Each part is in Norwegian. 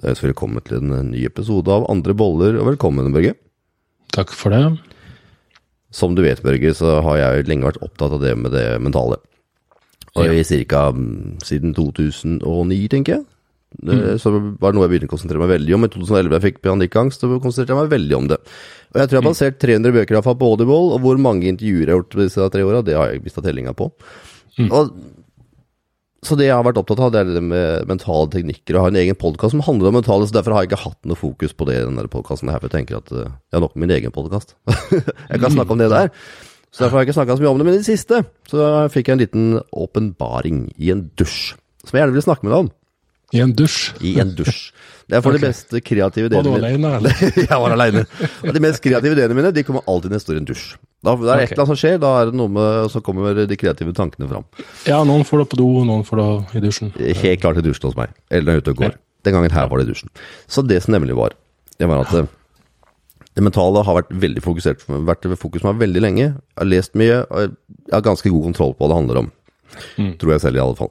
Da ønsker vi velkommen til en ny episode av Andre boller, og velkommen, Børge. Takk for det. Som du vet, Børge, så har jeg lenge vært opptatt av det med det mentale. Og Ja. i cirka mm, siden 2009, tenker jeg. mm. Så var det noe jeg begynte å konsentrere meg veldig om. I 2011 jeg fikk panikkangst, så konsentrerte jeg meg veldig om det. Og jeg tror jeg har basert 300 bøker i hvert fall på Audible, og hvor mange intervjuer jeg har gjort på disse tre åra, det har jeg mista tellinga på. Og, så det jeg har vært opptatt av, det er det med mentale teknikker. Og har en egen podkast som handler om mentale, så derfor har jeg ikke hatt noe fokus på det i denne podkasten her, for jeg tenker at eh, jeg har nok med min egen podkast. jeg kan snakke om det der. Så derfor har jeg ikke snakka så mye om det. Men i det siste så fikk jeg en liten åpenbaring i en dusj, som jeg gjerne vil snakke med deg om. I en dusj. I en dusj. Det er for de mest kreative ideene mine. Var du aleine, eller? jeg var aleine. De mest kreative ideene mine de kommer alltid når jeg står i en dusj. Da, det er et eller annet som skjer, da er det noe med, så kommer de kreative tankene fram. Ja, noen får det på do, noen får det i dusjen. Helt klart i dusjen hos meg. Eller når jeg er ute og går. Den gangen her var det i dusjen. Så det som nemlig var, det var at eh, det mentale har vært veldig fokusert vært ved fokus meg veldig lenge. Jeg har lest mye, og jeg har ganske god kontroll på hva det handler om. Tror jeg selv, i alle fall.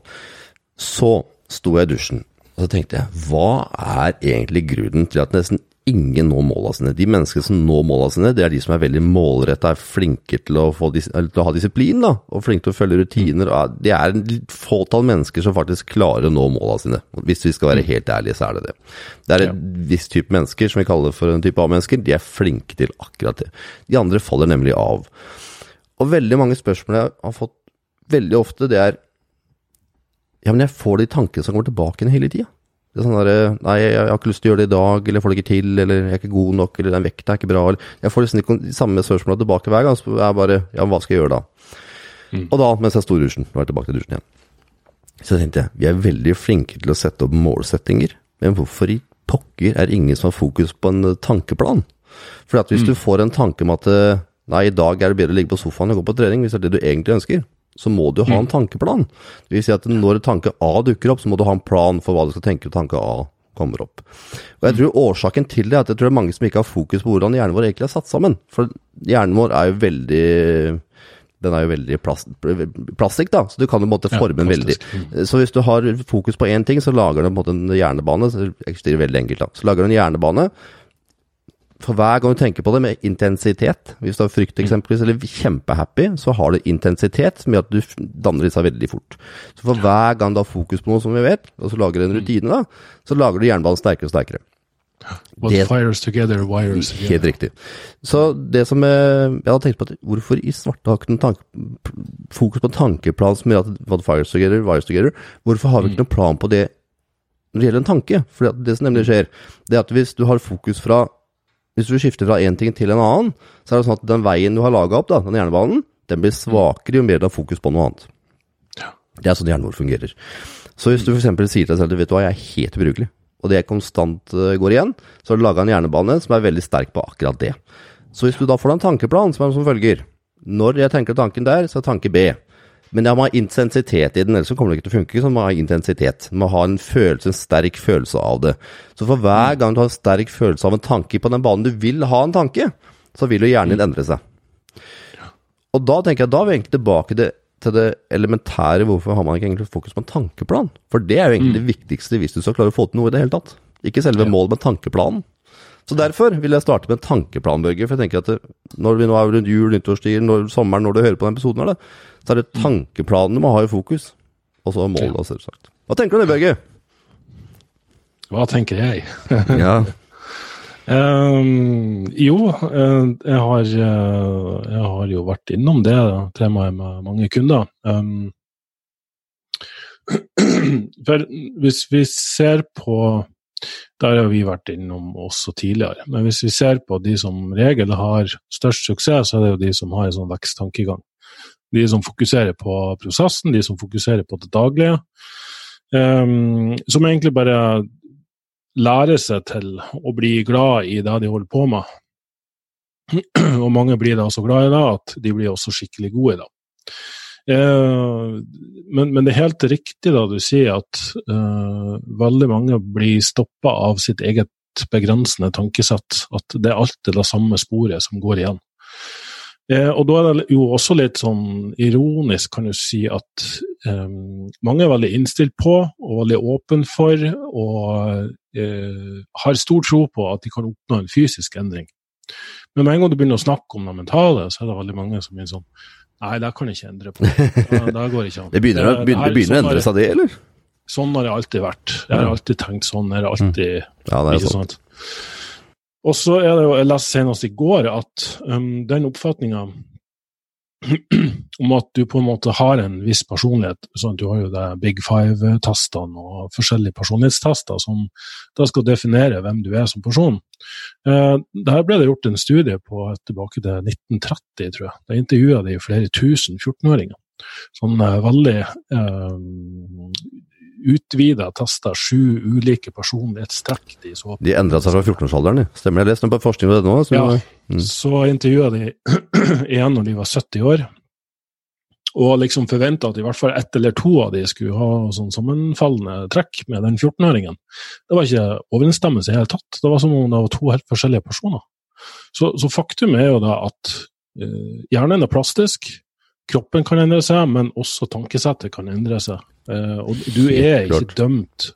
Så sto jeg i dusjen, og så tenkte jeg, hva er egentlig grunnen til at nesten ingen når måla sine? De menneskene som når måla sine, det er de som er veldig målretta, er flinke til å, få, dis- til å ha disiplin, da, og flinke til å følge rutiner. Det er en litt fåtall mennesker som faktisk klarer å nå måla sine. Hvis vi skal være helt ærlige, så er det det. Det er en viss type mennesker, som vi kaller for en type A-mennesker, de er flinke til akkurat det. De andre faller nemlig av. Og veldig mange spørsmål jeg har fått veldig ofte, det er Ja, men jeg får de tankene som kommer tilbake igjen hele tida. Det er sånn der, Nei, jeg, har ikke lyst til å gjøre det i dag, eller jeg får det ikke til, eller jeg er ikke god nok, eller den vekta er ikke bra, eller Jeg får liksom de samme spørsmålene tilbake hver gang, så er jeg bare Ja, hva skal jeg gjøre da? Og da, mens jeg sto i dusjen, nå er jeg tilbake til dusjen igjen, så tenkte jeg vi er veldig flinke til å sette opp målsettinger, men hvorfor i pokker er det ingen som har fokus på en tankeplan? For hvis hvis du får en tanke om at eh, nei, i dag er det bedre å ligge på sofaen og gå på trening, hvis det er det du egentlig ønsker, så må du ha en tankeplan. Det vil si at når tanke A dukker opp, så må du ha en plan for hva du skal tenke når tanke A kommer opp. Og jeg tror årsaken til det er at jeg tror det er mange som ikke har fokus på hvordan hjernen vår egentlig er satt sammen. For hjernen vår er jo veldig den er jo veldig plast, plastikk, da, så du kan jo på en måte Ja, forme den veldig. Så hvis du har fokus på én ting, så lager du på en måte en hjernebane. så veldig enkelt, da. Så lager du en hjernebane. For hver gang du tenker på det med intensitet, hvis du har frykt eksempelvis, eller kjempehappy, så har du intensitet som gjør at du danner disse veldig fort. Så for hver gang du har fokus på noe som vi vet, og så lager du en rutine, da, så lager du jernbanen sterkere og sterkere. What Det- fires together, wires Helt riktig. Så det som eh, jeg hadde tenkt på, at hvorfor i svarte har ikke noen tanke, fokus på en tankeplan som gjør at what fires together, wires together, hvorfor har vi ikke noen plan på det når det gjelder en tanke? For det som nemlig skjer, det er at hvis du har fokus fra hvis du skifter fra én ting til en annen, så er det sånn at den veien du har laga opp, da, den hjernebanen, den blir svakere jo mer du har fokus på noe annet. Det er sånn hjernen vår fungerer. Så hvis du f.eks. sier til deg selv vet du hva, jeg er helt ubrukelig, og det konstant eh, går igjen, så har du laga en hjernebane som er veldig sterk på akkurat det. Så hvis du da får deg en tankeplan som er som følger Når jeg tenker tanken der, så er tanke B. Men det må ha intensitet i den, ellers så kommer det ikke til å funke. Så man må ha intensitet. Man må ha en følelse, en sterk følelse av det. Så for hver gang du har en sterk følelse av en tanke på den banen du vil ha en tanke, så vil jo hjernen din endre seg. Og da tenker jeg, da er vi egentlig tilbake til, til det elementære. Hvorfor har man ikke egentlig fokus på en tankeplan? For det er jo egentlig det viktigste hvis du skal klare å få til noe i det hele tatt. Ikke selve målet, men tankeplanen. Så derfor vil jeg starte med en tankeplan, Børge. For jeg tenker at det, når vi nå er rundt jul, nyttårstid, når sommeren, når du hører på denne episoden, her, da, så er det tankeplanen du må ha i fokus. Og så målet, da, selvsagt. Hva tenker du om det, Børge? Hva tenker jeg? Ja. Um, jo, eh, jeg har, eh, jeg har jo vært innom det temaet med mange kunder. Um, for hvis vi ser på Der har vi vært innom også tidligere. Men hvis vi ser på de som regel har størst suksess, så er det jo de som har en sånn veksttankegang. De som fokuserer på prosessen, de som fokuserer på det daglige. Um, som egentlig bare lærer seg til å bli glad i det de holder på med. Og mange blir da så glad i det at de blir også skikkelig gode i det. Eh, men, men det er helt riktig da du sier at uh, veldig mange blir stoppa av sitt eget begrensende tankesett. At det er alltid det samme sporet som går igjen. Eh, og da er det jo også litt sånn ironisk, kan du si, at eh, mange er veldig innstilt på og veldig åpen for og eh, har stor tro på at de kan oppnå en fysisk endring. Men med en gang du begynner å snakke om det mentale, så er det veldig mange som blir sånn Nei, det kan jeg ikke endre på. Det, det går ikke an. Det begynner, å- begynner, begynner å endre seg, det, eller? Sånn har det alltid vært. Jeg har alltid tenkt sånn. Jeg har alltid Ja, det er sant. sant? Og så er det jo, jeg leste senest i går at um, den oppfatninga om at du på en måte har en viss personlighet sånn Du har jo det Big five-tastene og forskjellige personlighetstester som da skal definere hvem du er som person. Eh, der ble det gjort en studie på tilbake til 1930, tror jeg. Da intervjua de flere tusen 14-åringer. Sånn eh, veldig eh, utvida testa sju ulike personlighetstrekk de så på. De endra seg fra 14-årsalderen, de. Stemmer det? Jeg leste noe på forskning på det nå. Så, Ja. Mm. Så intervjua de igjen når de var 70 år, og liksom forventa at i hvert fall ett eller to av de skulle ha sånn sammenfallende trekk med den 14-åringen. Det var ikke overensstemmelse i det hele tatt. Det var som om det var to helt forskjellige personer. Så, så faktum er jo da at uh, hjernen er plastisk, kroppen kan endre seg, men også tankesettet kan endre seg. Eh, og du er ikke dømt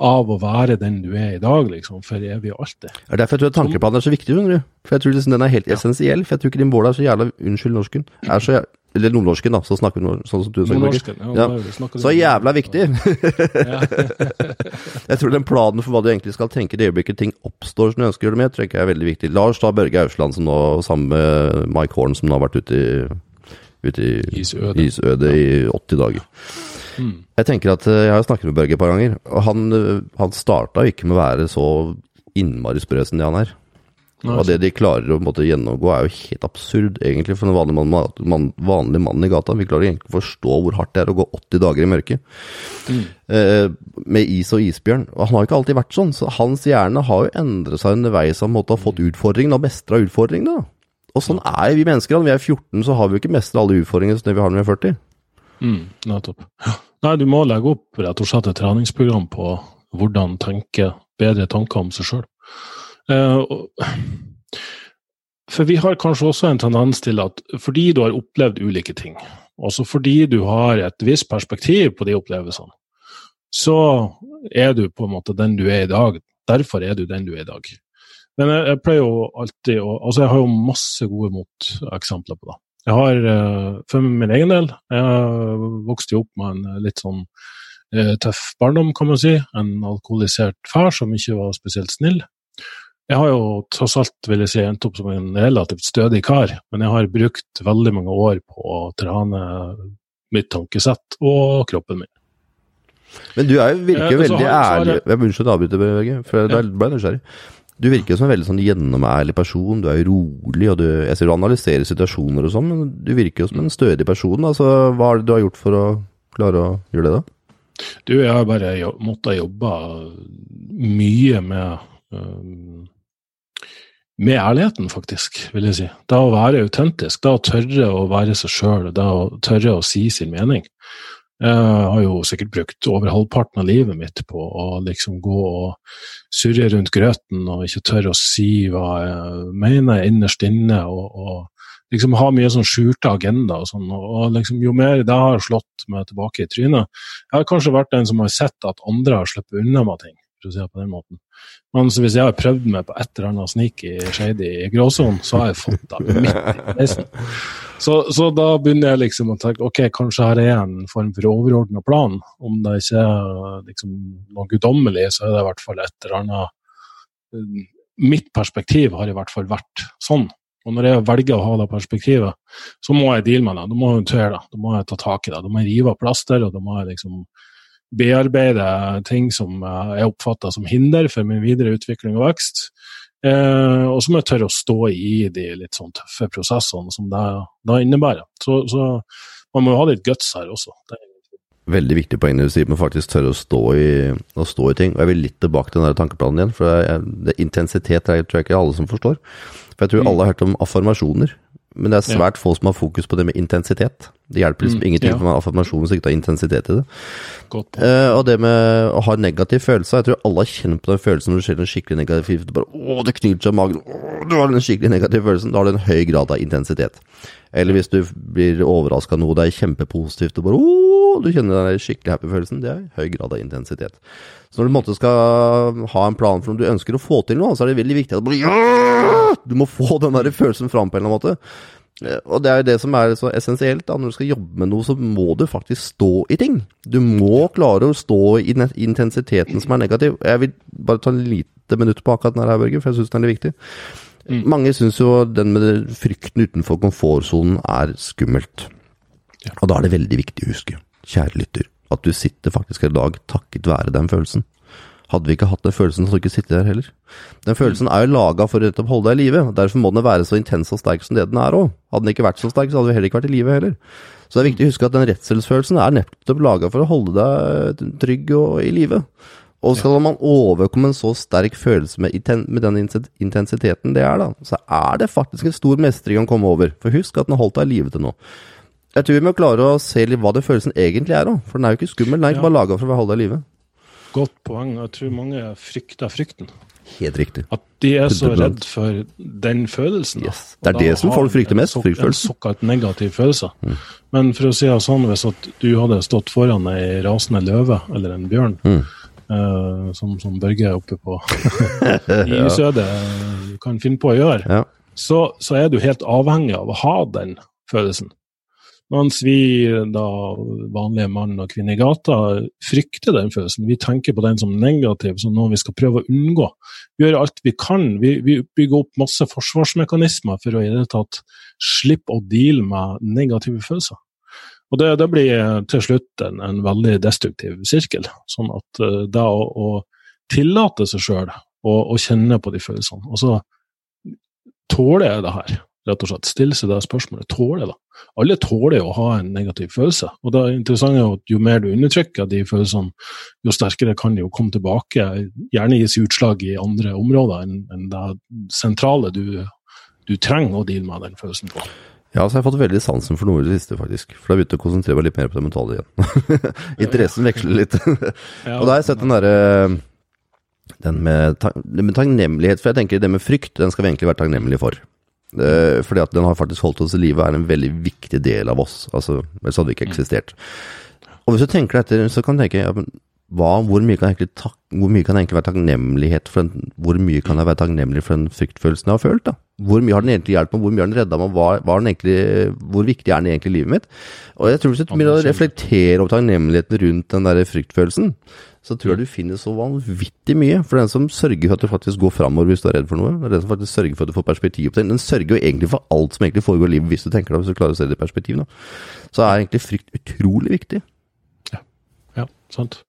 av å være den du er i dag, liksom, for evig og alltid. Det er derfor jeg tror tankeplanen er så viktig. skjønner du. For jeg tror liksom den er helt essensiell. For jeg tror ikke din bål er så jævla Unnskyld norsken. Er så jævla, eller nordnorsken, da. Så snakker vi nord- sånn som du snakker. Ja, Ja. Så jævla viktig! Jeg tror den planen for hva du egentlig skal tenke i det øyeblikket ting oppstår som du ønsker å gjøre det med, tror jeg er veldig viktig. Lars da Børge Ausland som nå, sammen med Mike Horn, som nå har vært ute i, ute i Isødet. isødet i 80 dager. Mm. Jeg tenker at eh, jeg har snakket med Børge et par ganger, og han, eh, han starta ikke med å være så innmari sprø som det han er. Nei, Og det de klarer å måte, gjennomgå, er jo helt absurd, egentlig, for en vanlig mann, mann, vanlig mann i gata. Vi klarer egentlig ikke å forstå hvor hardt det er å gå 80 dager i mørket. Mm. Eh, med is og isbjørn. Og han har jo ikke alltid vært sånn, så hans hjerne har jo endret seg underveis. Han måtte ha fått utfordringen og mestra utfordringene. Og sånn er vi mennesker. Når vi er 14, så har vi jo ikke mestra alle utfordringene som vi har når vi er 40. Mm, nettopp. Nei, du må legge opp rett og slett et treningsprogram på hvordan tenke bedre tanker om seg sjøl. for vi har kanskje også en tendens til at fordi du har opplevd ulike ting, også fordi du har et visst perspektiv på de opplevelsene, så er du på en måte den du er i dag. Derfor er du den du er i dag. Men jeg, jeg pleier jo alltid å Altså, jeg har jo masse gode moteksempler på det. Jeg har, eh, for min egen del, jeg vokste jo opp med en eh, litt sånn eh, tøff barndom, kan man si. En alkoholisert far som ikke var spesielt snill. Jeg har jo tross alt, vil jeg si, endt opp som en relativt stødig kar, men jeg har brukt veldig mange år på å trene mitt tankesett og kroppen min. Men du er virker jo Eh, veldig ærlig jeg- Jeg Unnskyld å avbryte, Børge, for da ble jeg nysgjerrig. Du virker jo som en veldig sånn gjennomærlig person. Du er jo rolig, og du, jeg ser du analyserer situasjoner og sånn, men du virker jo som en stødig person. Altså, hva er det du har gjort for å klare å gjøre det, da? Du, jeg har bare jo, måttet jobbe mye med um, med ærligheten, faktisk, vil jeg si. Det å være autentisk, det å tørre å være seg sjøl, det å tørre å si sin mening. Jeg har jo sikkert brukt over halvparten av livet mitt på å liksom gå og surre rundt grøten og ikke tørre å si hva jeg mener innerst inne, og, og liksom ha mye sånn skjulte agenda og sånn. Og liksom, jo mer det har slått meg tilbake i trynet Jeg har kanskje vært den som har sett at andre har sluppet unna med ting, det på den måten. Men hvis jeg har prøvd meg på et eller annet sneaky shady i gråsonen, så har jeg fått det midt i reisen. Så, så da begynner jeg liksom å tenke ok, kanskje her er en form for overordna plan. Om det ikke er liksom noe guddommelig, så er det i hvert fall et eller annet eh, Mitt perspektiv har i hvert fall vært sånn. Og når jeg velger å ha det perspektivet, så må jeg deale med det. Da må jeg håndtere det. Da må jeg ta tak i det. Da må jeg rive av plaster, og da må jeg liksom bearbeide ting som eh, jeg oppfatter som hinder for min videre utvikling og vekst. Eh, og så må jeg tørre å stå i de litt sånn tøffe prosessene som det, det innebærer. Så, så man må ha litt guts her også. Det, Veldig viktig poeng du sier man faktisk tørre å stå i, å stå i ting. Og jeg vil litt tilbake til den tankeplanen igjen, for det, er- det, intensitet er, tror jeg ikke alle som forstår. For jeg tror Mm. alle har hørt om affirmasjoner, men det er Ja. svært få som har fokus på det med intensitet. Det hjelper liksom Mm, ingenting ja. med affirmasjon hvis ikke det er intensitet i det. Eh, og det med å ha negativ følelse, jeg tror alle har kjent på den følelsen når du ser noe skikkelig negativt. Du bare, åh, det knyter seg i magen, Å, du har den skikkelig negative følelsen. Da har du en høy grad av intensitet. Eller hvis du blir overraska av noe, det er kjempepositivt, og bare åh, du kjenner den skikkelig happy-følelsen. Det er høy grad av intensitet. Så når du måtte skal ha en plan for om du ønsker å få til noe, så er det veldig viktig at du, bare, du må få den der følelsen fram på en eller annen måte. Eh, Og det er jo det som er så essensielt. da, Når du skal jobbe med noe, så må du faktisk stå i ting. Du må klare å stå i den intensiteten som er negativ. Jeg vil bare ta en lite minutt på akkurat den her, Børge, for jeg syns den er litt viktig. Mange syns jo den med frykten utenfor komfortsonen er skummelt. Ja. Og da er det veldig viktig å huske, kjære lytter, at du sitter faktisk her i dag takket være den følelsen. Hadde vi ikke hatt den følelsen, så hadde du ikke sittet der heller. Den følelsen er jo laga for å holde deg i live. Derfor må den være så intens og sterk som det den er òg. Hadde den ikke vært så sterk, så hadde vi heller ikke vært i live heller. Så det er viktig å huske at den redselsfølelsen er nettopp laga for å holde deg trygg og i live. Og skal man overkomme en så sterk følelse med, med den intensiteten det er, da, så er det faktisk en stor mestring å komme over. For husk at den har holdt deg i live til nå. Jeg tror vi må klare å se litt hva det følelsen egentlig er òg, for den er jo ikke skummel. Den er ikke bare laga for å holde deg i live. Godt poeng. Jeg tror mange frykter frykten. Helt riktig. At de er så 100%. redd for den følelsen. Yes. Det er det som folk frykter mest, fryktfølelsen. En såkalt negativ følelse. Men for å si det sånn, hvis at du hadde stått foran ei rasende løve eller en bjørn, Mm. eh, som, som Børge er oppe på i Sødet kan finne på å gjøre, Ja. så, så er du helt avhengig av å ha den følelsen. Mens vi, da vanlige mann og kvinne i gata, frykter den følelsen. Vi tenker på den som negativ, som noe vi skal prøve å unngå. Vi gjør alt vi kan. Vi, vi bygger opp masse forsvarsmekanismer for å i det tatt slippe å deale med negative følelser. Og det, det blir til slutt en, en veldig destruktiv sirkel. Sånn at uh, det å, å tillate seg sjøl å, kjenne på de følelsene, og så tåler jeg det her? Rett og slett. Stille seg det spørsmålet. Tåler jeg det? Alle tåler jo å ha en negativ følelse. Og det interessante er at jo mer du undertrykker de følelsene, jo sterkere kan de jo komme tilbake. Gjerne gis utslag i andre områder enn det sentrale du, du trenger å deale med den følelsen på. Ja, så har fått veldig sansen for noe i det siste, faktisk. For da begynte jeg å konsentrere meg litt mer på det mentale igjen. Interessen veksler litt. Og da har jeg sett den derre Den med, ta- med takknemlighet, for jeg tenker det med frykt, den skal vi egentlig være takknemlige for. Eh, fordi at den har faktisk holdt oss i live, er en veldig viktig del av oss. Altså, Ellers hadde vi ikke eksistert. Og hvis du tenker deg etter, så kan du tenke ja, men hva, hvor, mye kan egentlig tak, hvor mye kan egentlig være takknemlighet for den, Hvor mye kan jeg være takknemlig for den fryktfølelsen jeg har følt? da? Hvor mye har den egentlig hjulpet meg, hvor mye har den redda meg, hva, hva den egentlig, hvor viktig er den egentlig i livet mitt? Og jeg tror Hvis du begynner å reflektere over takknemligheten rundt den der fryktfølelsen, så tror jeg du finner så vanvittig mye. For den som sørger for at du faktisk går framover hvis du er redd for noe, den som faktisk sørger for at du får perspektiv på ting. Den sørger jo egentlig for alt som egentlig foregår i livet, hvis du tenker deg, hvis du klarer å se det i perspektiv. Da. Så er egentlig frykt utrolig viktig. Ja, sant.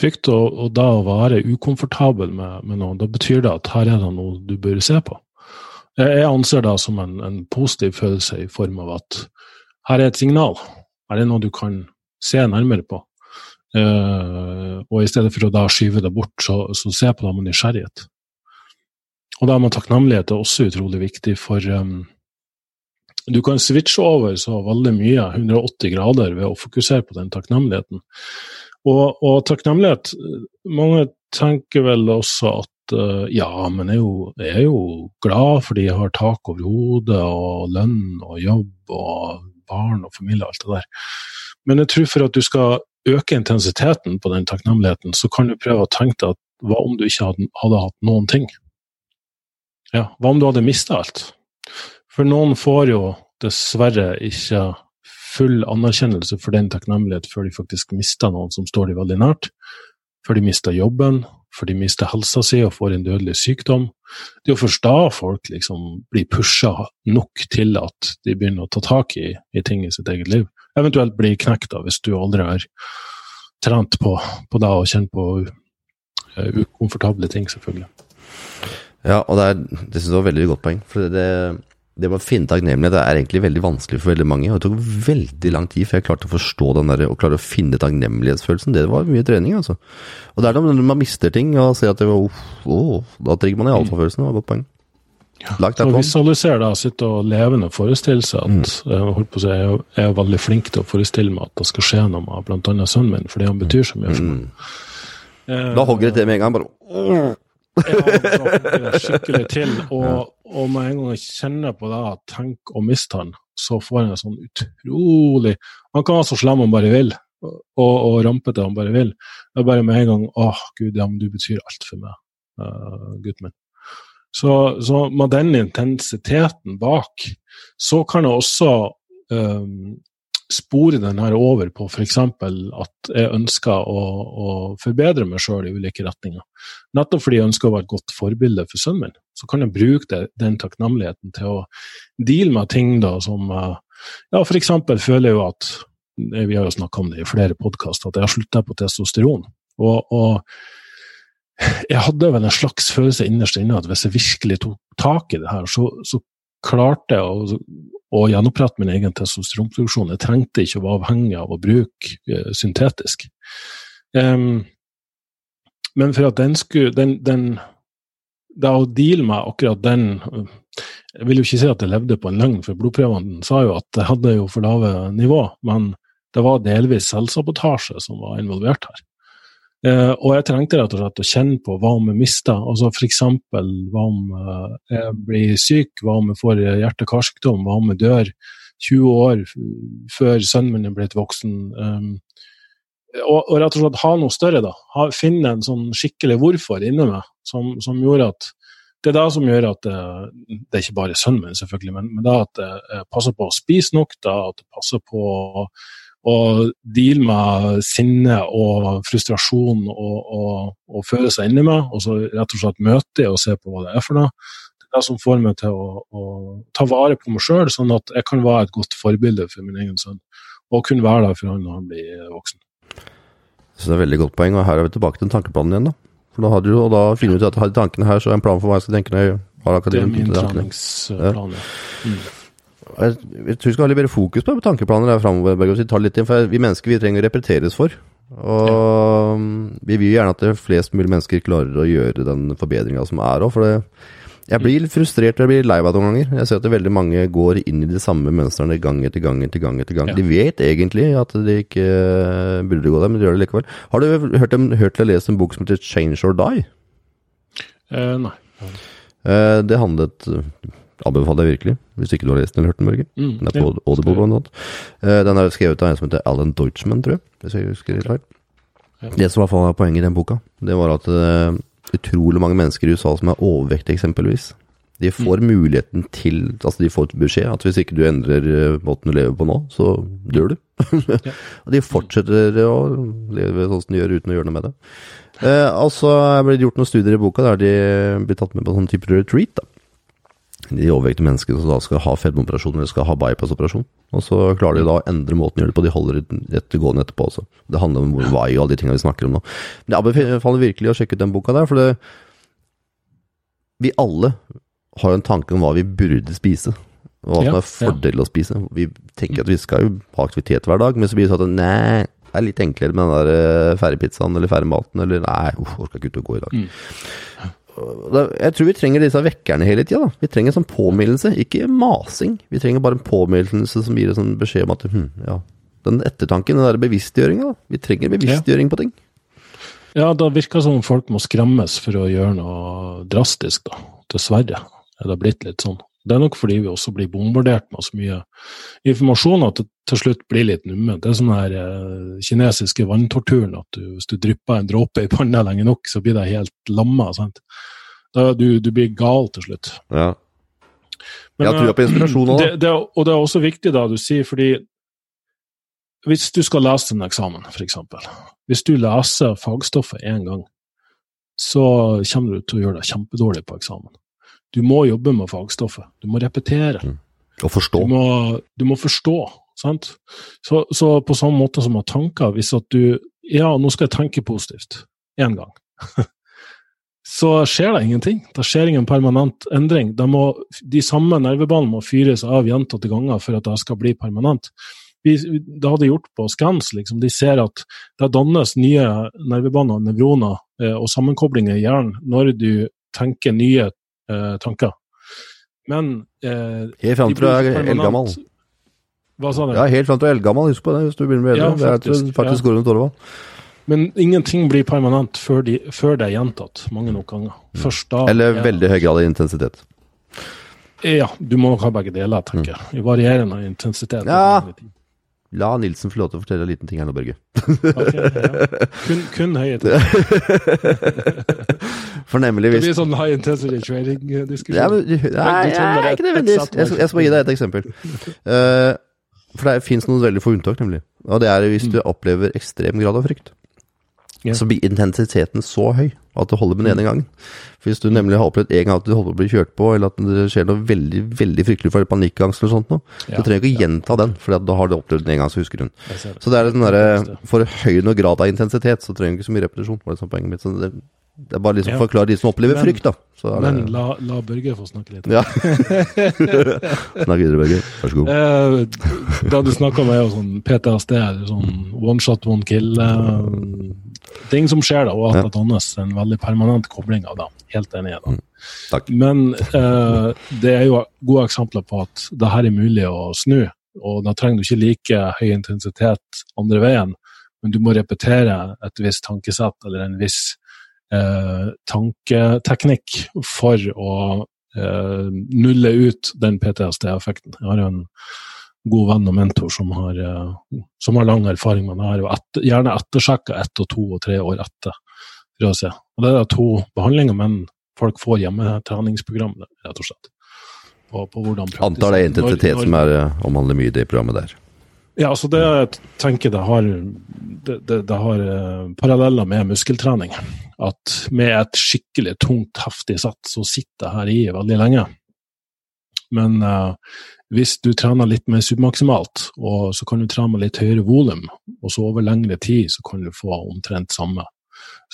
Frykt og, og da å være ukomfortabel med, med noe, da betyr det at her er det noe du bør se på. Jeg anser det som en, en positiv følelse i form av at her er et signal. Her er noe du kan se nærmere på. Eh, og i stedet for å da skyve det bort, så, så se på det med nysgjerrighet. Og da med takknemlighet er også utrolig viktig, for um, du kan switche over så veldig mye, 180 grader, ved å fokusere på den takknemligheten. Og, og takknemlighet Mange tenker vel også at uh, ja, men jeg er, jo, jeg er jo glad fordi jeg har tak over hodet og lønn og jobb og barn og familie og alt det der. Men jeg tror for at du skal øke intensiteten på den takknemligheten, så kan du prøve å tenke deg at hva om du ikke hadde, hadde hatt noen ting? Ja, hva om du hadde mista alt? For noen får jo dessverre ikke full anerkjennelse for den takknemlighet før de faktisk mister noen som står de veldig nært. Før de mister jobben, før de mister helsa si og får en dødelig sykdom. Det er jo først da folk liksom blir pusha nok til at de begynner å ta tak i, i ting i sitt eget liv. Eventuelt blir knekt da, hvis du aldri har trent på, på det og kjent på uh, ukomfortable ting, selvfølgelig. Ja, og det, er, det synes jeg var veldig godt poeng. For det, det med å finne takknemlighet det er egentlig veldig vanskelig for veldig mange. Og det tok veldig lang tid før jeg klarte å forstå den der, og klare å finne takknemlighetsfølelsen. Det var mye trening, altså. Og det er da man mister ting og ser at det var, uff, åh, da trigger man i alfafølelsen. Det var et godt poeng. Ja, Så visualiser da, sitte og levende forestille seg Mm. at jeg, holdt på å si, jeg, er- veldig flink til å forestille meg at det skal skje noe med annet sønnen min, fordi han betyr så mye for meg. Mm. Eh, Da hogger det til med en gang. bare ja, da hogger det skikkelig til. Og, og med en gang jeg kjenner på det, tenk å miste han, så får han en sånn utrolig Han kan være så slem han bare vil, og, og rampete han bare vil. Det er bare med en gang åh, gud, ja, men du betyr alt for meg, uh, gutten min. Så, så, med den intensiteten bak, så kan jeg også um, spore den her over på f.eks. at jeg ønsker å, å forbedre meg sjøl i ulike retninger. Nettopp fordi jeg ønsker å være et godt forbilde for sønnen min. Så kan jeg bruke det, den takknemligheten til å deale med ting da som Ja, f.eks. føler jeg jo at Vi har jo snakka om det i flere podkaster, at jeg har slutta på testosteron. Og, og jeg hadde vel en slags følelse innerst inne at hvis jeg virkelig tok tak i det her, så, så klarte jeg å, å gjenopprette min egen testosteronproduksjon. Jeg trengte ikke å være avhengig av å bruke uh, syntetisk. Um, men for at den skulle den, den, Det å deale med akkurat den Jeg vil jo ikke si at jeg levde på en løgn, for blodprøvene sa jo at jeg hadde jo for lave nivå, men det var delvis selvsabotasje som var involvert her. Eh, og jeg trengte rett og slett å kjenne på hva om jeg mister, altså f.eks. hva om uh, jeg blir syk, hva om jeg får hjerte-karsykdom, hva om jeg dør 20 år før sønnen min er blitt voksen. Um, og, og, rett og slett ha noe større, da. Ha, finne en sånn skikkelig hvorfor inni meg, som, som, gjorde at det er det som gjør at eh, det er ikke bare sønnen min, selvfølgelig, men, men det at jeg passer på å spise nok, da, at jeg passer på å og deale med sinne og frustrasjon og, og, og føle seg inni meg, og så rett og slett møte det og se på hva det er for noe. Det er det som får meg til å, å ta vare på meg sjøl, sånn at jeg kan være et godt forbilde for min egen sønn. Og kunne være der for han når han blir voksen. Så det er et veldig godt poeng, og her er vi tilbake til tankeplanen igjen. da. For da har du, og da finner du ut at har tankene her, så er det en plan for hva jeg skal tenke når jeg har akkurat Det er min treningsplan, ja. Mm. Jeg, jeg tror vi skal ha litt bedre fokus på tankeplaner der framover. For vi mennesker vi trenger å repeteres for. Og ja. vi vil gjerne at det flest mulig mennesker klarer å gjøre den forbedringa som er òg. For det, jeg blir frustrert og jeg blir lei meg noen ganger. Jeg ser at veldig mange går inn i de samme mønstrene gang etter gang etter gang. etter gang. Ja. De vet egentlig at de ikke burde gå der, men de gjør det likevel. Har du hørt, hørt eller lest en bok som heter 'Change or Die'? Eh, nei. Eh, det handlet Anbefaler jeg virkelig, hvis ikke du har lest den eller hørt den, Børge. Mm, den er på ja, Audible, blant annet. Uh, den er skrevet av en som heter Alan Deutschman, tror jeg, hvis jeg husker litt feil. Ja. Det som i hvert fall er poenget i den boka, det var at uh, utrolig mange mennesker i USA som er overvektige, eksempelvis, de får mm. muligheten til Altså, de får et beskjed at hvis ikke du endrer uh, måten du lever på nå, så dør du. ja. Og de fortsetter å leve sånn som de gjør, uten å gjøre noe med det. Eh, altså er det gjort noen studier i boka der de blir tatt med på sånn type retreat. da de overvektige menneskene som da skal ha fedmeoperasjon eller skal ha bypass-operasjon. Og så klarer de da å endre måten å gjøre det på. De holder etter gående etterpå også. Det handler om why og alle de tingene vi snakker om nå. Men jeg anbefaler virkelig å sjekke ut den boka der, for det, vi alle har jo en tanke om hva vi burde spise. Hva som er fordel å spise. Vi tenker at vi skal jo ha aktivitet hver dag, men så blir det sånn at nei, det er litt enklere med den der færre ferdigpizzaen eller ferdigmaten, eller nei, uff, orker ikke ut å gå i dag. Mm. Jeg tror vi trenger disse vekkerne hele tida. Vi trenger en sånn påminnelse, ikke masing. Vi trenger bare en påminnelse som gir en sånn beskjed om at hm, ja, den ettertanken, den der bevisstgjøringa. Vi trenger bevisstgjøring på ting. Ja, det virker som om folk må skremmes for å gjøre noe drastisk, da. Dessverre er det blitt litt sånn. Det er nok fordi vi også blir bombardert med så mye informasjon at det til slutt blir litt numment. Det er sånn den eh, kinesiske vanntorturen at du, hvis du drypper en dråpe i panna lenge nok, så blir det helt lamma. sant? Da, du, du blir gal til slutt. Ja. Men, jeg tror på inspirasjon òg. Og det er også viktig, da, du sier, fordi hvis du skal lese en eksamen, f.eks. Hvis du leser fagstoffet én gang, så kommer du til å gjøre deg kjempedårlig på eksamen. Du må jobbe med fagstoffet. Du må repetere. Mm. Og forstå. Du må, du må forstå. Sant? Så, så, på samme måte som med tanker, hvis at du Ja, nå skal jeg tenke positivt. Én gang. så skjer det ingenting. Det skjer ingen permanent endring. De, må, de samme nervebanene må fyres av gjentatte ganger for at det skal bli permanent. Vi, det hadde gjort på scans. Liksom. De ser at det dannes nye nervebaner, nevroner eh, og sammenkoblinger i hjernen når du tenker nye eh, tanker. Men eh, Helt fram til du er eldgammel. Hva sa du? Ja, helt fram til du er eldgammel, husk på det hvis du begynner med eldre. Ja, faktisk, det er faktisk ja. går rundt Men ingenting blir permanent før, de, før det er gjentatt mange nok ganger. Mm. Først da Eller veldig høy grad av intensitet. Ja, du må nok ha begge deler, tenker jeg. I varierende intensitet. Ja, La Nilsen få lov til å fortelle en liten ting her nå, Børge. Ok, ja. kun, kun høy intensitet. For nemlig Det blir sånn high intensity trading-diskusjon. ja, men, Nei, nei, ikke nødvendigvis. Jeg skal, jeg skal bare gi deg et eksempel. Uh, for det fins noen veldig få unntak, nemlig. Og det er hvis du opplever ekstrem grad av frykt. Ja. Så blir intensiteten så høy at det holder med den ene gangen. For Hvis du nemlig har opplevd en gang at du holder på å bli kjørt på, eller at det skjer noe veldig veldig fryktelig for panikkangst eller sånt noe, Ja, du trenger ikke å gjenta den, for da har du opplevd den en gang, så husker du den. Det. Så det er den derre For høy noe grad av intensitet, så trenger du ikke så mye repetisjon. var det som poenget mitt. Så det, det er bare liksom Ja. forklare de som opplever Men- frykt, da. Så er Men det la, la Børge få snakke litt. Ja. Snakk videre, Børge. Vær så god. Eh, da du snakka jo sånn PTSD, sånn one shot, one kill eh, Ting som skjer, da, og at Ja. det dannes en veldig permanent kobling av det. Helt enig. i det. Takk. Men eh, det er jo gode eksempler på at det her er mulig å snu. Og da trenger du ikke like høy intensitet andre veien, men du må repetere et visst tankesett eller en viss eh, tanketeknikk for å eh, nulle ut den PTSD-effekten. Jeg har jo en god venn og mentor som har, eh, som har lang erfaring med det her, og etter, gjerne ettersjekka ett og to og tre år etter. For å se. Og det er to behandlinger, men folk får hjemmetreningsprogram, rett og slett. På, på hvordan Antar det er intensitet som er, eh, omhandler mye i det programmet der. Ja, altså det jeg tenker det har, det, det, det har eh, paralleller med muskeltrening. At med et skikkelig tungt, heftig sett, så sitter jeg her i veldig lenge. Men uh, hvis du trener litt mer submaksimalt, og så kan du trene med litt høyere volum, og så over lengre tid, så kan du få omtrent samme,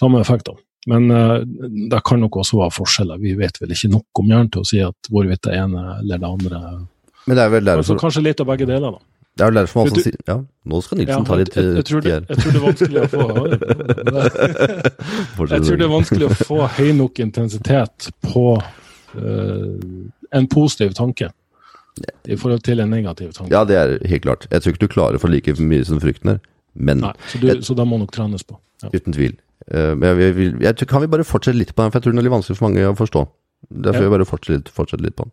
samme effekter. Men uh, det kan nok også være forskjeller. Vi vet vel ikke nok om hjernen til å si at hvorvidt det ene eller det andre Men det er vel Altså kanskje litt av begge deler, da. Det er vel derfor man også sier Ja, nå skal Nilsen Ja, ta litt jeg, jeg, jeg, tror det, jeg tror det er vanskelig å få Jeg tror det er vanskelig å få høy nok intensitet på uh, en positiv tanke i forhold til en negativ tanke. Ja, det er helt klart. Jeg tror ikke du klarer for like mye som frykten er, men Nei, så, du, så da må nok trenes på. Ja. uten tvil. Uh, Men jeg, jeg kan vi bare fortsette litt på den, for jeg tror den er litt vanskelig for mange å forstå. Derfor Ja. jeg bare fortsette fortsette litt på den.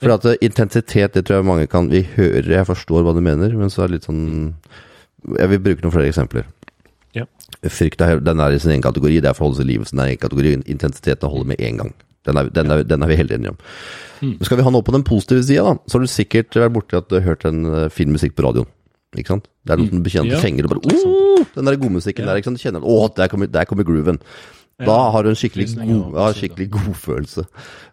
For at eh, intensitet, det tror jeg mange kan Vi hører, jeg forstår hva du mener, men så er det litt sånn Jeg vil bruke noen flere eksempler. Ja. Frykt er, den er i sin egen kategori, det er forholdelse i livet, sin den er en kategori. Intensiteten holder med én gang. Den er, den, er, den er vi helt enige om. Mm. Skal vi ha noe på den positive sida, da, så har du sikkert vært borti at du har hørt en eh, fin musikk på radioen. Ikke sant? Det er noe mm. bekjente Ja, fenger og bare oh, Den der godmusikken Ja. der, ikke sant? Du kjenner Å, der kommer, der kommer grooven. Da har du en skikkelig, god, ja, skikkelig godfølelse.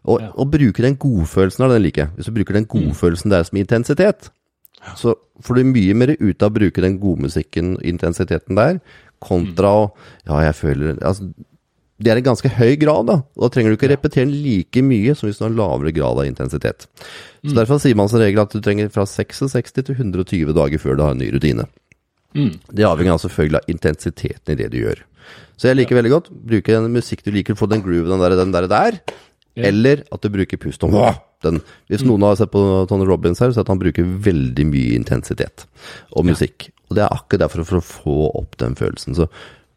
Og Ja. og bruke den godfølelsen av den liker jeg. Hvis du bruker den godfølelsen der som intensitet, så får du mye mer ut av å bruke den godmusikken, intensiteten der, kontra å Ja, jeg føler altså, Det er en ganske høy grad, da. Da trenger du ikke repetere den like mye som hvis du har en lavere grad av intensitet. Så Derfor sier man som regel at du trenger fra 66 til 120 dager før du har en ny rutine. Mm. Det avhenger altså selvfølgelig av intensiteten i det du gjør. Så jeg liker veldig godt bruke den musikk du liker, få den groove, den der, den der, der. Yeah. Eller at du bruker pust. om Den, hvis noen har sett på Tony Robbins her, så at han bruker veldig mye intensitet og musikk. Og det er akkurat derfor for å få opp den følelsen. Så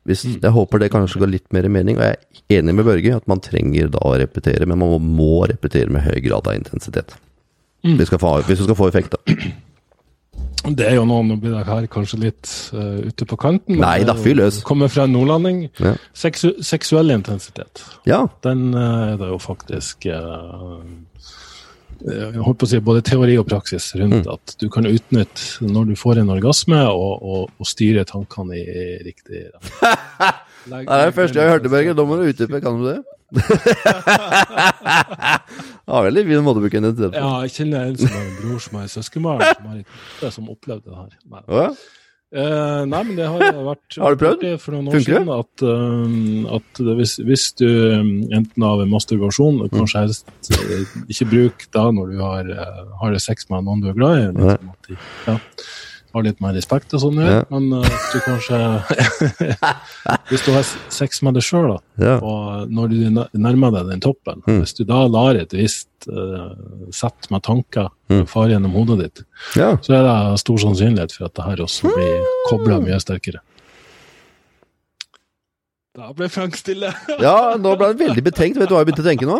hvis, jeg håper det kanskje ga litt mer mening, og jeg er enig med Børge at man trenger da å repetere, men man må, repetere med høy grad av intensitet. Mm. Hvis, du skal få, hvis du skal få effekt, da. Det er jo noe, nå blir det her kanskje litt uh, ute på kanten. Nei da, fyr løs. Kommer fra en nordlanding. Ja. Seksu seksuell intensitet. Ja. Den uh, er det jo faktisk uh, jeg holdt på å si både teori og praksis rundt Mm. at du kan utnytte når du får en orgasme, og, og, og styre tankene i, i riktig retning. Det er det første jeg hørte, Børge. Da må du utdype. Kan du det? ja, veldig fin måte å bruke identitet på. Ja, jeg kjenner en som har en bror som en søskenbarn som har kjæreste som opplevde det her. Nei. Ja. Eh, nei, men det har vært Har du prøvd? for noen år Funker det? siden at, uh, at det, hvis, hvis du um, enten av masturbasjon, og kanskje helst eh, ikke bruk da når du har, eh, har sex med noen du er glad i, liksom at ja, har litt mer respekt og sånn, Ja. men uh, du kanskje Hvis du har sex med deg sjøl, Ja. og når du nærmer deg den toppen, Mm. hvis du da lar et visst uh, sett med tanker Mm. fare gjennom hodet ditt, ja. så er det stor sannsynlighet for at det her også blir kobla mye sterkere. Da ble Frank stille. Ja, nå ble han veldig betenkt. Vet du hva jeg begynte å tenke nå?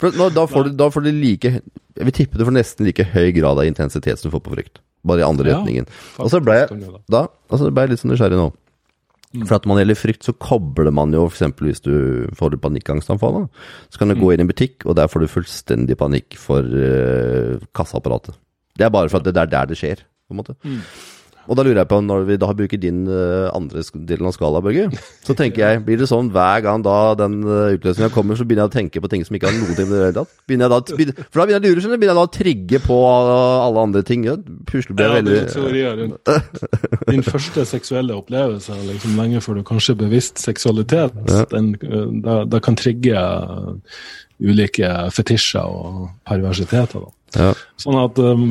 For nå, da, får du, da får du like Jeg vil tippe du får nesten like høy grad av intensitet som du får på frykt. Bare i andre Ja, retningen. Og så ble jeg da altså ble jeg litt sånn nysgjerrig nå. Mm. For at man gjelder frykt, så kobler man jo f.eks. hvis du får et panikkangstanfall, da, så kan du Mm. gå inn i en butikk, og der får du fullstendig panikk for uh, kassaapparatet. Det er bare for at det er der det skjer, på en måte. Mm. Og da lurer jeg på, når vi da bruker din eh, andre del delen av skala, Børge, så tenker jeg, blir det sånn hver gang da den uh, utløsninga kommer, så begynner jeg å tenke på ting som ikke har noe til det hele tatt? Begynner jeg da, begynner, for da begynner jeg å lure, skjønner du, begynner jeg da å trigge på alle andre ting. Blir Ja, veldig teorier rundt din første seksuelle opplevelse, liksom lenge før du kanskje bevisst seksualitet. Ja. Den, eh, da, da kan trigge eh, ulike fetisjer og perversiteter. Da. ja. Sånn at um,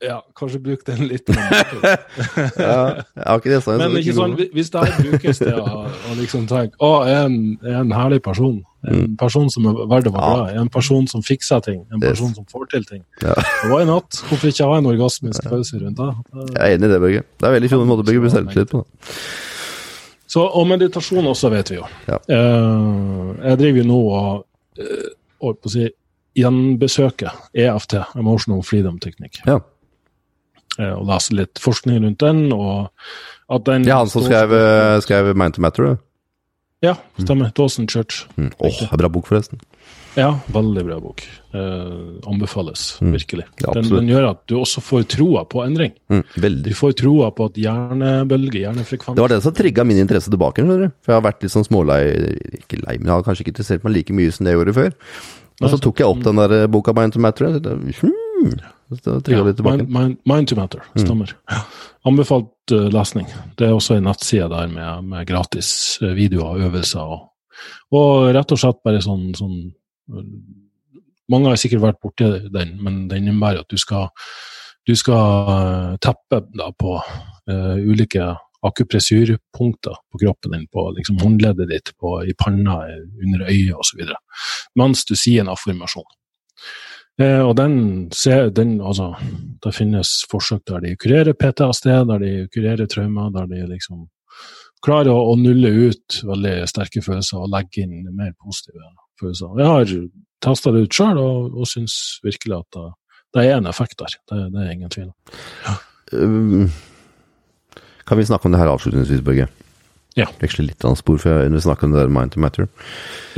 Ja, kanskje bruk den litt. ja, jeg har ikke det sånn. Men ikke sånn, hvis det her brukes til å, å liksom tenke Å, jeg er en, jeg er en herlig person. En person som er verdt å være Mm. Glad i. En person som fikser ting. En Yes. person som får til ting. Ja. Why not? Hvorfor ikke ha en orgasmisk følelse rundt det? Jeg er enig i det, Børge. Det er veldig fin måte å bygge selvtillit på. da. Så, og meditasjon også, vet vi jo. Ja. Eh, jeg driver jo nå og, eh, holdt på å si, gjenbesøker EFT, Emotional Freedom Technique, Ja. Eh, og lese litt forskning rundt den. og at den... ja, han som skrev, eh, skrev Mind to Matter. det. Ja, stemmer. Dawson Church. Mm. Åh, bra bok, forresten. Ja, veldig bra bok. Eh, anbefales Mm. virkelig. Ja, den, den gjør at du også får troa på endring. Mm. Du får troa på at hjernebølge, hjernefrekvens Det var det som trigga min interesse tilbake. du. For jeg har vært litt sånn smålei Ikke lei, men jeg har kanskje ikke interessert meg like mye som det jeg gjorde før. Og så tok jeg opp den der boka Mind to Matter. og tilbake. Mind, mind, mind to Matter, stemmer. Anbefalt uh, lesning. Det er også en nettside der med, med gratis uh, videoer og øvelser. Og, rett og slett bare sånn, sånn eh, Mange har sikkert vært borti den, men den innebærer at du skal, du skal teppe da, på uh, ulike akupressurpunkter på kroppen din, på liksom håndleddet ditt, på, i panna, under øyet osv., mens du sier en affirmasjon. Eh, og den, den altså, Det finnes forsøk der de kurerer PTSD, der de kurerer traumer, der de liksom klarer å, å nulle ut veldig sterke følelser og legge inn mer positive følelser. Jeg har testa det ut sjøl og, og syns virkelig at det, det er en effekt der. Det, det er ingen tvil om. Um, kan vi snakke om det her avslutningsvis, Børge? Ja. Veksle litt av spor, for jeg, snakker om det der Mind to Matter.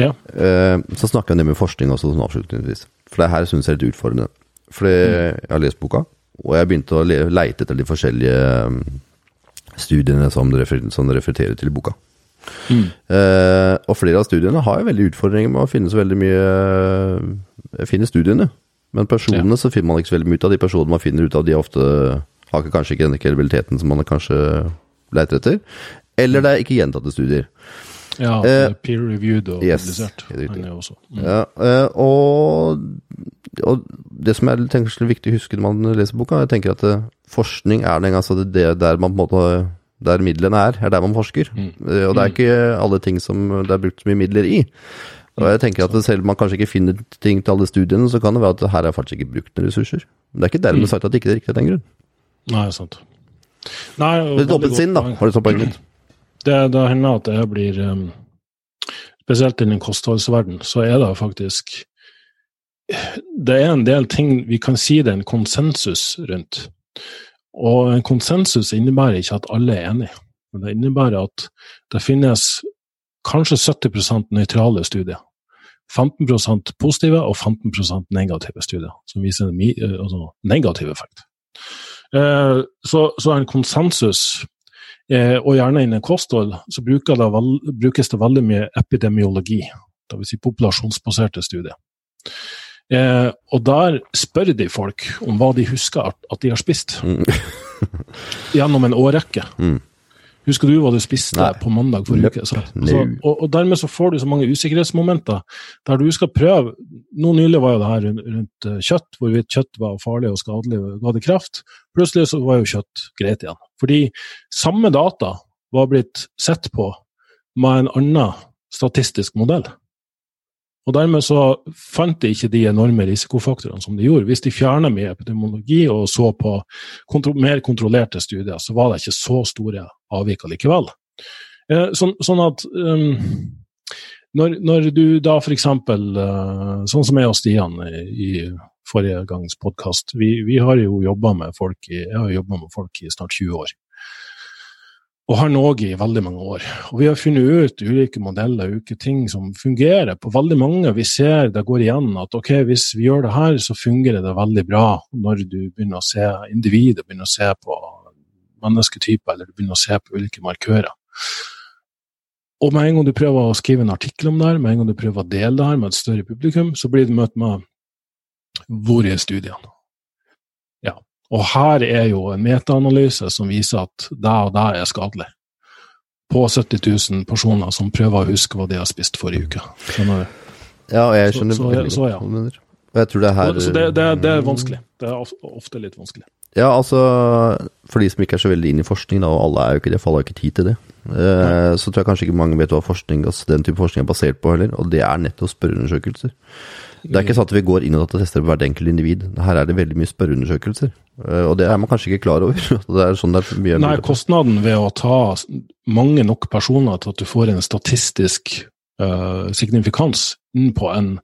Ja. Uh, så snakker jeg det med forskning også, sånn avslutningsvis. For det her syns jeg er litt utfordrende. Fordi jeg har lest boka, og jeg begynte å leite etter de forskjellige um, studiene som det, refer refererer til i boka. Mm. Eh, og flere av studiene har jo veldig utfordringer med å finne så veldig mye Jeg finner studiene, men personene så finner man ikke så veldig mye ut av. De personene man finner ut av, de ofte har kanskje ikke den kredibiliteten som man kanskje leter etter. Eller det er ikke gjentatte studier. Ja, Eh, peer-reviewed og yes, publisert. Han er også. Mm. Ja, eh, og, og det som er tenker er viktig å huske når man leser boka, jeg tenker at eh, forskning er den altså, så det er der man på en måte der midlene er, er der man forsker. Mm. Og det er ikke alle ting som det er brukt så mye midler i. Og jeg tenker at selv om man kanskje ikke finner ting til alle studiene, så kan det være at her er faktisk ikke brukt noen ressurser. Men det er ikke dermed sagt at det ikke er riktig av den grunn. Nei, sant. Nei, Det er et åpent sinn, da, var det har du sånn poenget mitt. Det, det hender at jeg blir um, Spesielt innen kostholdsverden, så er det faktisk Det er en del ting vi kan si det er en konsensus rundt. Og en konsensus innebærer ikke at alle er enige. Men det innebærer at det finnes kanskje 70% nøytrale studier. 15% positive og 15% negative studier, som viser en eh, altså negativ effekt. Eh, Så, så en konsensus Eh, og gjerne innen kosthold, så det vel, brukes det veldig mye epidemiologi, dvs. Si populasjonsbaserte studier. Eh, og der spør de folk om hva de husker at, at de har spist, Mm. gjennom en årrekke. Mm. Husker du hva du spiste Nei. på mandag forrige uke? Så, og, og dermed så får du så mange usikkerhetsmomenter der du skal prøve Nå nylig var jo det her rundt, rundt eh, kjøtt, hvorvidt kjøtt var farlig og skadelig og ga det kreft. Plutselig så var jo kjøtt greit igjen. Fordi samme data var blitt sett på med en annen statistisk modell. Og dermed så fant de ikke de enorme risikofaktorene som de gjorde. Hvis de fjerna mye epidemiologi og så på kontro mer kontrollerte studier, så var det ikke så store avvik likevel. Eh, sånn, sånn at um, når, når du da f.eks. Uh, sånn som jeg og Stian i, i forrige gangs podkast. Vi, vi, har jo jobba med med folk i snart 20 år. Og har Norge i veldig mange år. Og vi har funnet ut ulike modeller, ulike ting som fungerer på veldig mange. Vi ser det går igjen at ok, hvis vi gjør det her, så fungerer det veldig bra når du begynner å se individet, begynner å se på mennesketyper, eller du begynner å se på ulike markører. Og med en gang du prøver å skrive en artikkel om det her, med en gang du prøver å dele det her med et større publikum, så blir du møtt med hvor er studiene? Ja. Og her er jo en metaanalyse som viser at det og det er skadelig. På 70 000 personer som prøver å huske hva de har spist forrige uke. Skjønner du? Ja, og jeg skjønner så, så, så, ja. jeg tror det her Så det, det, det er vanskelig. Det er ofte litt vanskelig. Ja, altså For de som ikke er så veldig inne i forskning, da, og alle er jo ikke det, for alle har ikke tid til det, eh, så tror jeg kanskje ikke mange vet hva forskning, altså den type forskning er basert på heller, og det er nettopp spørreundersøkelser. Det er ikke sånn at vi går inn og tester på hvert enkelt individ. Her er det veldig mye spørreundersøkelser, eh, og det er man kanskje ikke klar over. det er sånn det er mye Nei, kostnaden ved å ta mange nok personer til at du får en statistisk uh, signifikans på en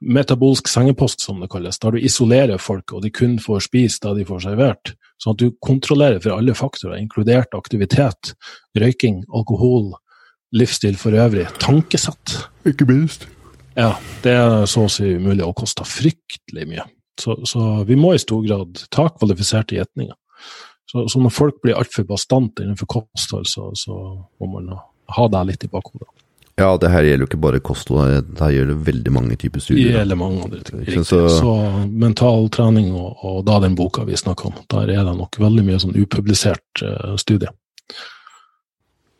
metabolsk sengepost, som det kalles, der du isolerer folk, og de kun får spise det de får servert. Sånn at du kontrollerer for alle faktorer, inkludert aktivitet, røyking, alkohol, livsstil for øvrig, tankesett. Ikke minst. Ja, det er så å si umulig, og koster fryktelig mye. Så, så, vi må i stor grad ta kvalifiserte gjetninger. Så, så, når folk blir altfor bastante innenfor kosthold, så, så må man ha det litt i bakhodet. Ja, det her gjelder jo ikke bare kosthold, det her gjelder veldig mange typer studier. Det gjelder mange andre ting. Ikke Så, så- mental trening og, og da den boka vi snakker om, der er det nok veldig mye sånn upublisert uh, studie.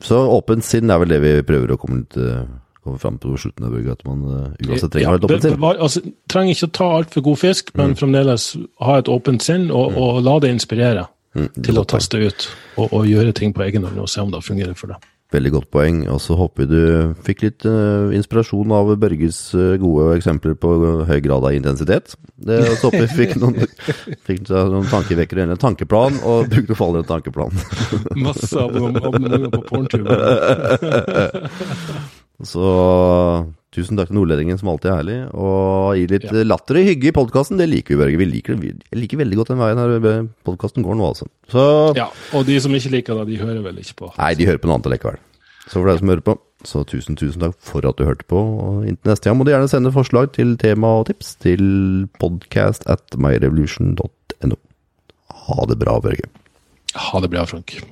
Så åpent sinn er vel det vi prøver å komme, litt, eh, komme fram på slutten av Børge, at man uh, uansett trenger å ha et åpent sinn. altså, trenger ikke å ta altfor god fisk, men fremdeles ha et åpent sinn, og, og la det inspirere Mm, til å teste ut, og, og gjøre ting på egen hånd og se om det fungerer for deg. Veldig godt poeng. Og så håper vi du fikk litt uh, inspirasjon av Børges uh, gode eksempler på høy grad av intensitet. Det, og så håper vi fikk noen, fikk noen tankevekkere, en tankeplan, og brukte for en tankeplan. Masse abonnementer på Porntuber. Så tusen takk til nordlendingen, som alltid er herlig. Og gi litt Ja. latter og hygge i podkasten. Det liker vi, Børge. Vi liker, det. jeg liker veldig godt den veien her podkasten går nå, altså. Så Ja, og de som ikke liker det, de hører vel ikke på. Nei, de hører på noe annet likevel. Så for deg som hører på, så tusen, tusen takk for at du hørte på. Og inntil neste gang må du gjerne sende forslag til tema og tips til podcast at myrevolution.no. Ha det bra, Børge. Ha det bra, Frank.